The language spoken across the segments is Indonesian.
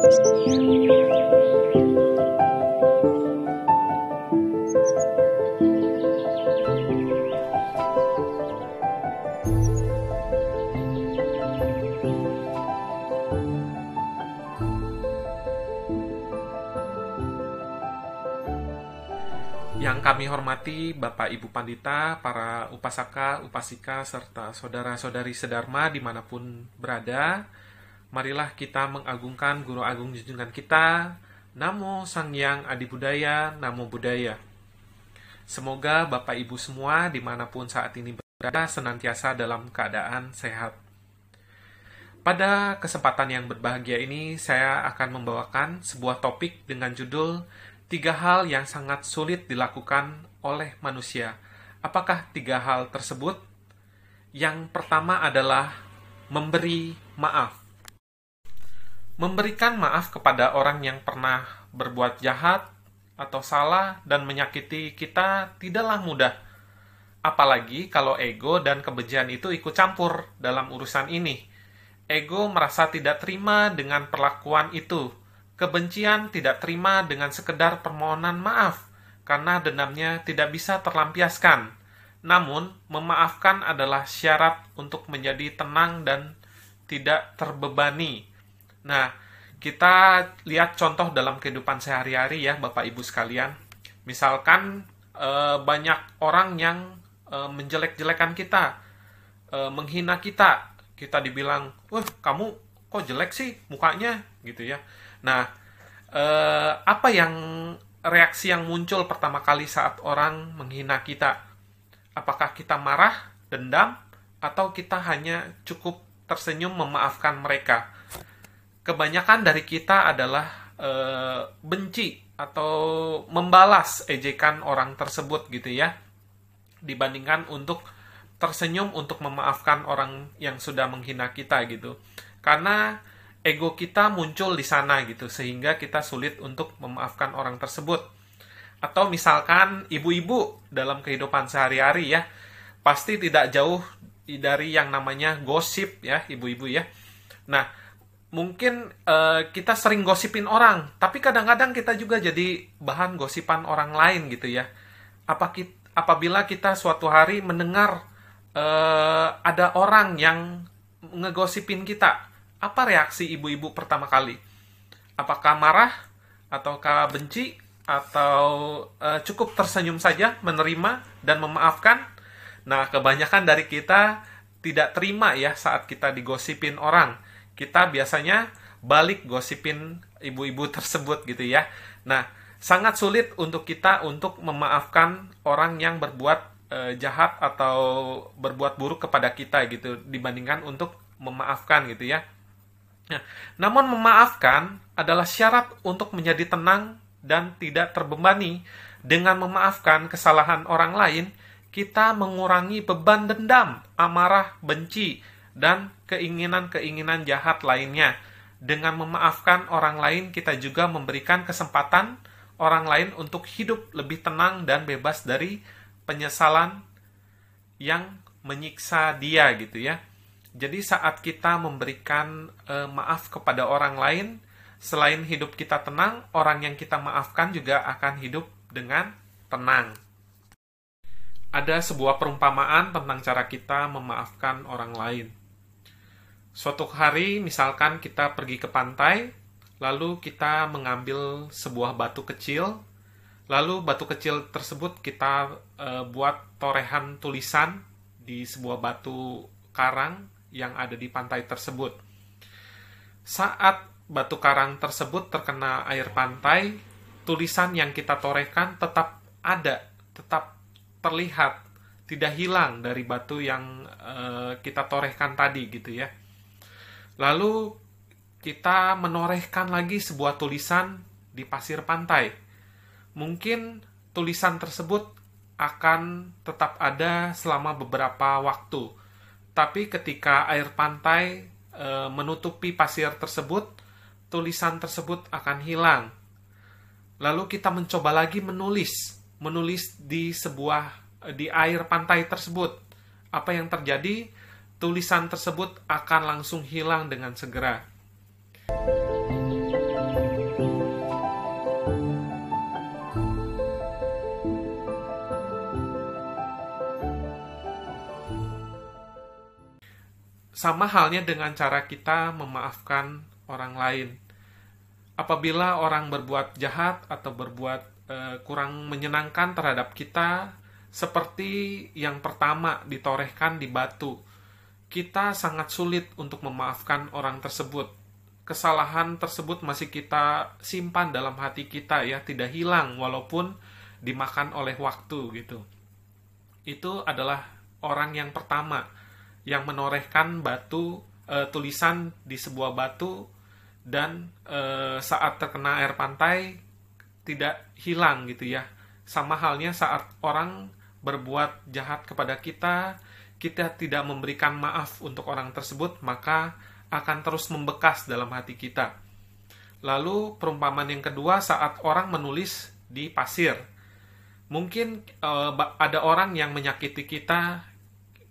Yang kami hormati Bapak Ibu Pandita, para upasaka, upasika, serta saudara-saudari sedharma di mana pun berada, marilah kita mengagungkan Guru Agung Junjungan kita, Namo Sang Yang Adi Budaya, Namo Buddhaya. Semoga Bapak Ibu semua di mana pun saat ini berada senantiasa dalam keadaan sehat. Pada kesempatan yang berbahagia ini, saya akan membawakan sebuah topik dengan judul Tiga hal yang sangat sulit dilakukan oleh manusia. Apakah tiga hal tersebut? Yang pertama adalah memberi maaf. Memberikan maaf kepada orang yang pernah berbuat jahat atau salah dan menyakiti kita tidaklah mudah. Apalagi kalau ego dan kebencian itu ikut campur dalam urusan ini. Ego merasa tidak terima dengan perlakuan itu, Kebencian tidak terima dengan sekedar permohonan maaf, karena dendamnya tidak bisa terlampiaskan. Namun, memaafkan adalah syarat untuk menjadi tenang dan tidak terbebani. Nah, kita lihat contoh dalam kehidupan sehari-hari ya, Bapak Ibu sekalian. Misalkan e, banyak orang yang e, menjelek-jelekan kita, e, menghina kita. Kita dibilang, "Wah, kamu kok jelek sih mukanya?" gitu ya. Nah, eh, apa yang reaksi yang muncul pertama kali saat orang menghina kita? Apakah kita marah, dendam, atau kita hanya cukup tersenyum memaafkan mereka? Kebanyakan dari kita adalah eh, benci atau membalas ejekan orang tersebut gitu ya, dibandingkan untuk tersenyum untuk memaafkan orang yang sudah menghina kita gitu. Karena ego kita muncul di sana gitu sehingga kita sulit untuk memaafkan orang tersebut. Atau misalkan ibu-ibu dalam kehidupan sehari-hari ya pasti tidak jauh dari yang namanya gosip ya ibu-ibu ya. Nah, mungkin uh, kita sering gosipin orang, tapi kadang-kadang kita juga jadi bahan gosipan orang lain gitu ya. Apa kita, apabila kita suatu hari mendengar uh, ada orang yang ngegosipin kita, apa reaksi ibu-ibu pertama kali? Apakah marah ataukah benci atau uh, cukup tersenyum saja menerima dan memaafkan? Nah, kebanyakan dari kita tidak terima ya saat kita digosipin orang. Kita biasanya balik gosipin ibu-ibu tersebut gitu ya. Nah, sangat sulit untuk kita untuk memaafkan orang yang berbuat uh, jahat atau berbuat buruk kepada kita gitu dibandingkan untuk memaafkan gitu ya. Nah, namun memaafkan adalah syarat untuk menjadi tenang dan tidak terbebani. Dengan memaafkan kesalahan orang lain, kita mengurangi beban dendam, amarah, benci, dan keinginan-keinginan jahat lainnya. Dengan memaafkan orang lain, kita juga memberikan kesempatan orang lain untuk hidup lebih tenang dan bebas dari penyesalan yang menyiksa dia gitu ya. Jadi saat kita memberikan e, maaf kepada orang lain, selain hidup kita tenang, orang yang kita maafkan juga akan hidup dengan tenang. Ada sebuah perumpamaan tentang cara kita memaafkan orang lain. Suatu hari, misalkan kita pergi ke pantai, lalu kita mengambil sebuah batu kecil, lalu batu kecil tersebut kita e, buat torehan tulisan di sebuah batu karang yang ada di pantai tersebut. Saat batu karang tersebut terkena air pantai, tulisan yang kita torehkan tetap ada, tetap terlihat, tidak hilang dari batu yang uh, kita torehkan tadi gitu ya. Lalu kita menorehkan lagi sebuah tulisan di pasir pantai. Mungkin tulisan tersebut akan tetap ada selama beberapa waktu tapi ketika air pantai e, menutupi pasir tersebut, tulisan tersebut akan hilang. Lalu kita mencoba lagi menulis, menulis di sebuah di air pantai tersebut. Apa yang terjadi? tulisan tersebut akan langsung hilang dengan segera. Sama halnya dengan cara kita memaafkan orang lain. Apabila orang berbuat jahat atau berbuat e, kurang menyenangkan terhadap kita, seperti yang pertama ditorehkan di batu, kita sangat sulit untuk memaafkan orang tersebut. Kesalahan tersebut masih kita simpan dalam hati kita ya, tidak hilang walaupun dimakan oleh waktu gitu. Itu adalah orang yang pertama yang menorehkan batu e, tulisan di sebuah batu dan e, saat terkena air pantai tidak hilang gitu ya. Sama halnya saat orang berbuat jahat kepada kita, kita tidak memberikan maaf untuk orang tersebut, maka akan terus membekas dalam hati kita. Lalu perumpamaan yang kedua saat orang menulis di pasir. Mungkin e, ada orang yang menyakiti kita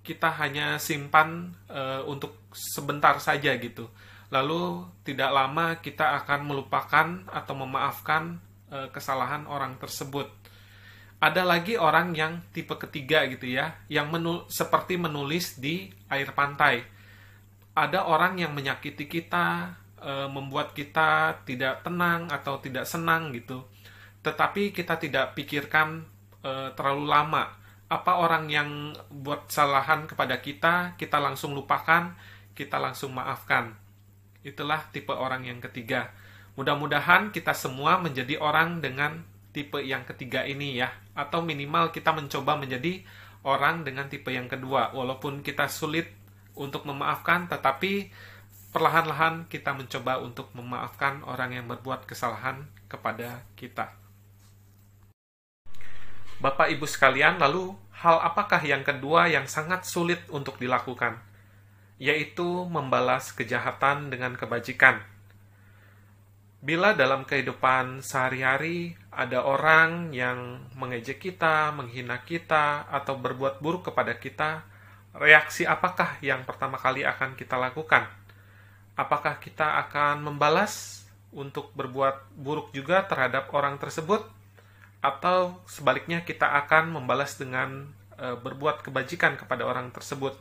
kita hanya simpan uh, untuk sebentar saja gitu. Lalu tidak lama kita akan melupakan atau memaafkan uh, kesalahan orang tersebut. Ada lagi orang yang tipe ketiga gitu ya, yang menul seperti menulis di air pantai. Ada orang yang menyakiti kita, uh, membuat kita tidak tenang atau tidak senang gitu. Tetapi kita tidak pikirkan uh, terlalu lama apa orang yang buat kesalahan kepada kita, kita langsung lupakan, kita langsung maafkan. Itulah tipe orang yang ketiga. Mudah-mudahan kita semua menjadi orang dengan tipe yang ketiga ini ya, atau minimal kita mencoba menjadi orang dengan tipe yang kedua, walaupun kita sulit untuk memaafkan, tetapi perlahan-lahan kita mencoba untuk memaafkan orang yang berbuat kesalahan kepada kita. Bapak Ibu sekalian, lalu hal apakah yang kedua yang sangat sulit untuk dilakukan? Yaitu membalas kejahatan dengan kebajikan. Bila dalam kehidupan sehari-hari ada orang yang mengejek kita, menghina kita, atau berbuat buruk kepada kita, reaksi apakah yang pertama kali akan kita lakukan? Apakah kita akan membalas untuk berbuat buruk juga terhadap orang tersebut? atau sebaliknya kita akan membalas dengan e, berbuat kebajikan kepada orang tersebut.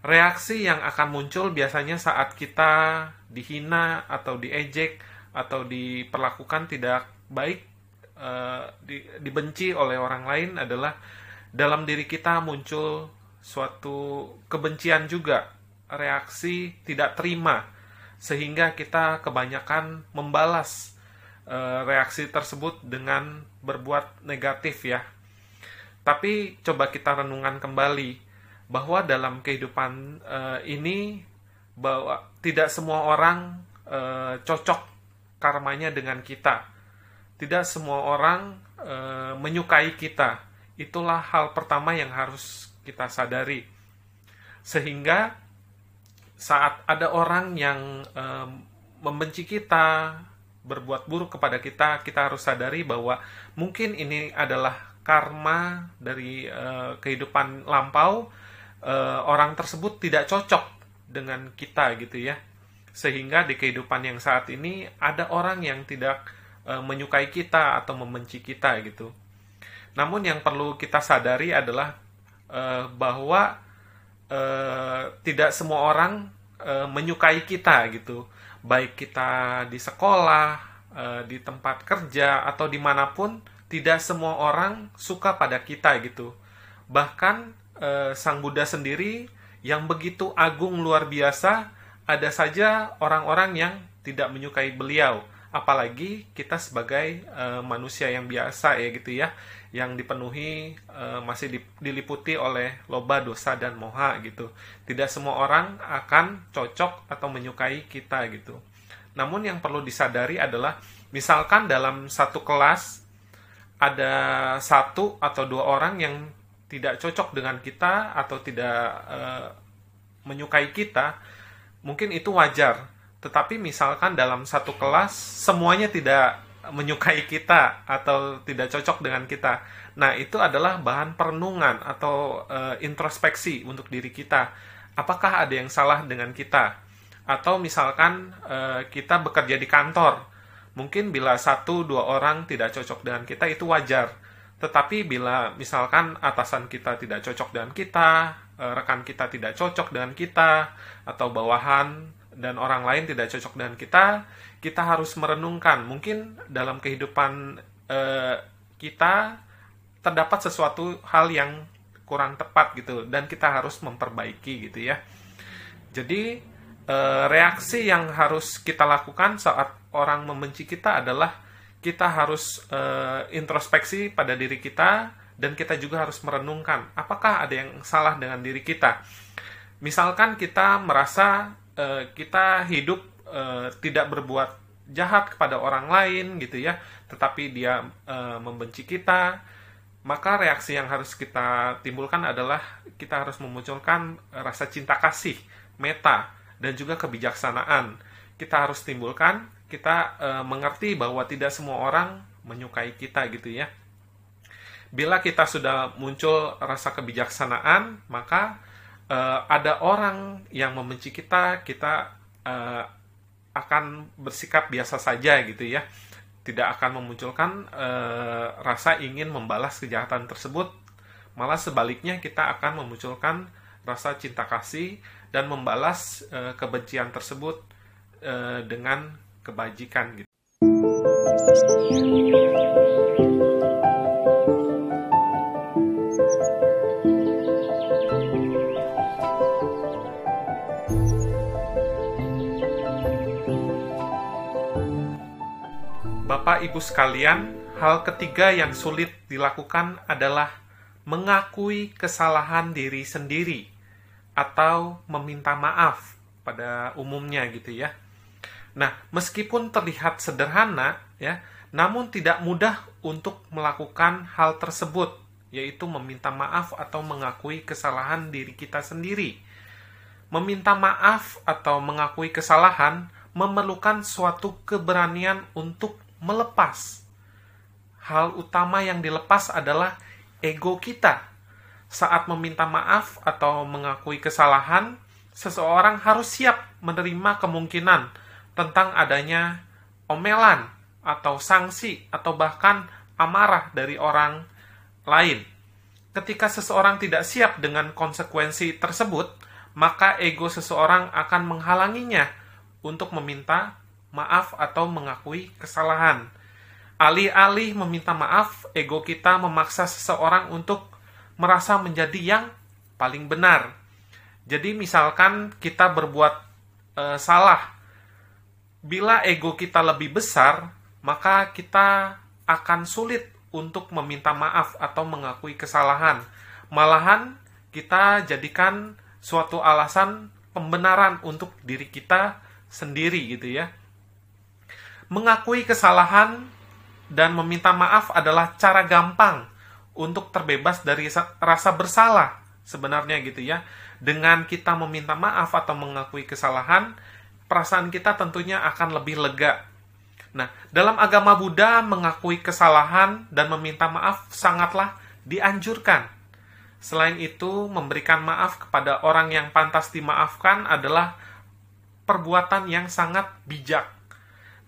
Reaksi yang akan muncul biasanya saat kita dihina atau diejek atau diperlakukan tidak baik, e, di, dibenci oleh orang lain adalah dalam diri kita muncul suatu kebencian juga, reaksi tidak terima, sehingga kita kebanyakan membalas Eh, reaksi tersebut dengan berbuat negatif ya. Tapi coba kita renungan kembali bahwa dalam kehidupan uh, ini bahwa tidak semua orang uh, cocok karmanya dengan kita. Tidak semua orang uh, menyukai kita. Itulah hal pertama yang harus kita sadari. Sehingga saat ada orang yang uh, membenci kita, berbuat buruk kepada kita, kita harus sadari bahwa mungkin ini adalah karma dari uh, kehidupan lampau uh, orang tersebut tidak cocok dengan kita gitu ya. Sehingga di kehidupan yang saat ini ada orang yang tidak uh, menyukai kita atau membenci kita gitu. Namun yang perlu kita sadari adalah uh, bahwa uh, tidak semua orang uh, menyukai kita gitu baik kita di sekolah, eh, di tempat kerja, atau di mana pun, tidak semua orang suka pada kita gitu. Bahkan eh, Sang Buddha sendiri yang begitu agung luar biasa, ada saja orang-orang yang tidak menyukai beliau. Apalagi kita sebagai uh, manusia yang biasa ya gitu ya, yang dipenuhi uh, masih diliputi oleh loba dosa dan moha gitu. Tidak semua orang akan cocok atau menyukai kita gitu. Namun yang perlu disadari adalah misalkan dalam satu kelas ada satu atau dua orang yang tidak cocok dengan kita atau tidak uh, menyukai kita, mungkin itu wajar tetapi misalkan dalam satu kelas semuanya tidak menyukai kita atau tidak cocok dengan kita. Nah, itu adalah bahan perenungan atau e, introspeksi untuk diri kita. Apakah ada yang salah dengan kita? Atau misalkan e, kita bekerja di kantor, mungkin bila satu dua orang tidak cocok dengan kita itu wajar. Tetapi bila misalkan atasan kita tidak cocok dengan kita, uh, rekan kita tidak cocok dengan kita atau bawahan dan orang lain tidak cocok dengan kita, kita harus merenungkan. Mungkin dalam kehidupan uh, kita terdapat sesuatu hal yang kurang tepat gitu dan kita harus memperbaiki gitu ya. Jadi uh, reaksi yang harus kita lakukan saat orang membenci kita adalah kita harus introspeksi pada diri kita dan kita juga harus merenungkan apakah ada yang salah dengan diri kita. Misalkan kita merasa uh, kita hidup uh, tidak berbuat jahat kepada orang lain gitu ya, tetapi dia uh, membenci kita, maka reaksi yang harus kita timbulkan adalah kita harus memunculkan rasa cinta kasih, meta, dan juga kebijaksanaan. Kita harus timbulkan, kita uh, mengerti bahwa tidak semua orang menyukai kita gitu ya bila kita sudah muncul rasa kebijaksanaan, maka uh, ada orang yang membenci kita, kita uh, akan bersikap biasa saja gitu ya. Tidak akan memunculkan uh, rasa ingin membalas kejahatan tersebut. Malah sebaliknya kita akan memunculkan rasa cinta kasih dan membalas uh, kebencian tersebut uh, dengan kebajikan gitu. Bapak Ibu sekalian, hal ketiga yang sulit dilakukan adalah mengakui kesalahan diri sendiri atau meminta maaf pada umumnya gitu ya. Nah, meskipun terlihat sederhana ya, namun tidak mudah untuk melakukan hal tersebut, yaitu meminta maaf atau mengakui kesalahan diri kita sendiri. Meminta maaf atau mengakui kesalahan memerlukan suatu keberanian untuk melepas. Hal utama yang dilepas adalah ego kita. Saat meminta maaf atau mengakui kesalahan, seseorang harus siap menerima kemungkinan tentang adanya omelan atau sanksi atau bahkan amarah dari orang lain. Ketika seseorang tidak siap dengan konsekuensi tersebut, maka ego seseorang akan menghalanginya untuk meminta maaf atau mengakui kesalahan. Alih-alih meminta maaf, ego kita memaksa seseorang untuk merasa menjadi yang paling benar. Jadi misalkan kita berbuat e, salah, bila ego kita lebih besar, maka kita akan sulit untuk meminta maaf atau mengakui kesalahan. Malahan kita jadikan suatu alasan pembenaran untuk diri kita sendiri gitu ya. Mengakui kesalahan dan meminta maaf adalah cara gampang untuk terbebas dari rasa bersalah sebenarnya gitu ya. Dengan kita meminta maaf atau mengakui kesalahan, perasaan kita tentunya akan lebih lega. Nah, dalam agama Buddha mengakui kesalahan dan meminta maaf sangatlah dianjurkan. Selain itu, memberikan maaf kepada orang yang pantas dimaafkan adalah perbuatan yang sangat bijak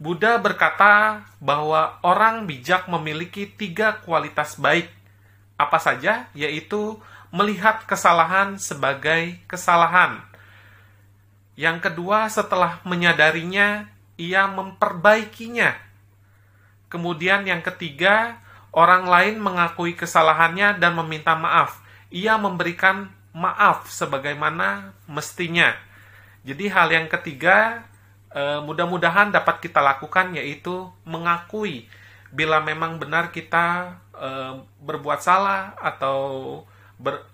Buddha berkata bahwa orang bijak memiliki tiga kualitas baik. Apa saja? Yaitu melihat kesalahan sebagai kesalahan. Yang kedua, setelah menyadarinya, ia memperbaikinya. Kemudian yang ketiga, orang lain mengakui kesalahannya dan meminta maaf. Ia memberikan maaf sebagaimana mestinya. Jadi hal yang ketiga uh, mudah-mudahan dapat kita lakukan yaitu mengakui bila memang benar kita uh, berbuat salah atau ber,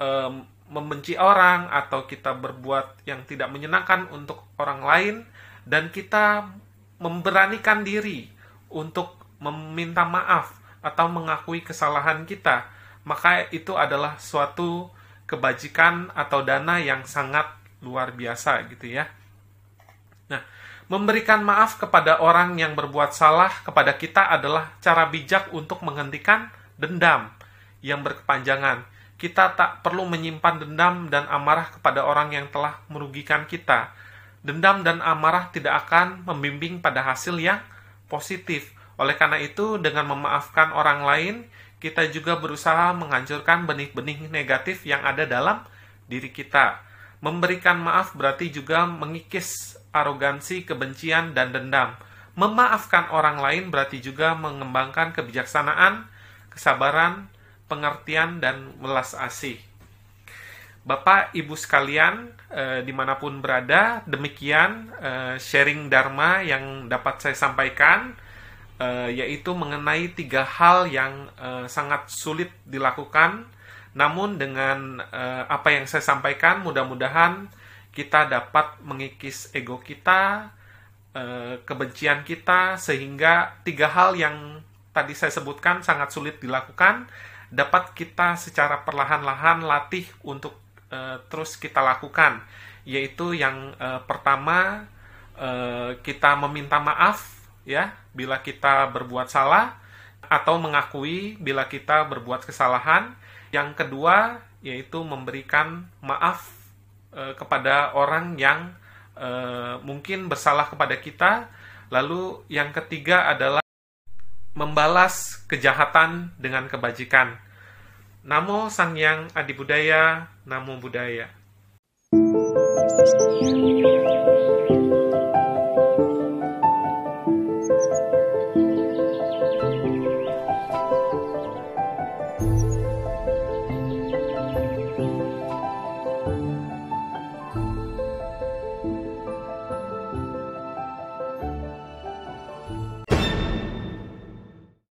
membenci orang atau kita berbuat yang tidak menyenangkan untuk orang lain dan kita memberanikan diri untuk meminta maaf atau mengakui kesalahan kita maka itu adalah suatu kebajikan atau dana yang sangat luar biasa gitu ya. Nah, Memberikan maaf kepada orang yang berbuat salah kepada kita adalah cara bijak untuk menghentikan dendam yang berkepanjangan. Kita tak perlu menyimpan dendam dan amarah kepada orang yang telah merugikan kita. Dendam dan amarah tidak akan membimbing pada hasil yang positif. Oleh karena itu, dengan memaafkan orang lain, kita juga berusaha menghancurkan benih-benih negatif yang ada dalam diri kita. Memberikan maaf berarti juga mengikis arogansi, kebencian, dan dendam. Memaafkan orang lain berarti juga mengembangkan kebijaksanaan, kesabaran, pengertian, dan welas asih. Bapak, Ibu sekalian, eh, di mana pun berada, demikian eh, sharing Dharma yang dapat saya sampaikan, eh, yaitu mengenai tiga hal yang eh, sangat sulit dilakukan namun dengan uh, apa yang saya sampaikan, mudah-mudahan kita dapat mengikis ego kita, uh, kebencian kita, sehingga tiga hal yang tadi saya sebutkan sangat sulit dilakukan, dapat kita secara perlahan-lahan latih untuk uh, terus kita lakukan. Yaitu yang uh, pertama, kita meminta maaf, ya, bila kita berbuat salah, atau mengakui bila kita berbuat kesalahan yang kedua yaitu memberikan maaf e, kepada orang yang e, mungkin bersalah kepada kita. Lalu yang ketiga adalah membalas kejahatan dengan kebajikan. Namo Sang Yang Adi Budaya, Namo Budaya. thank you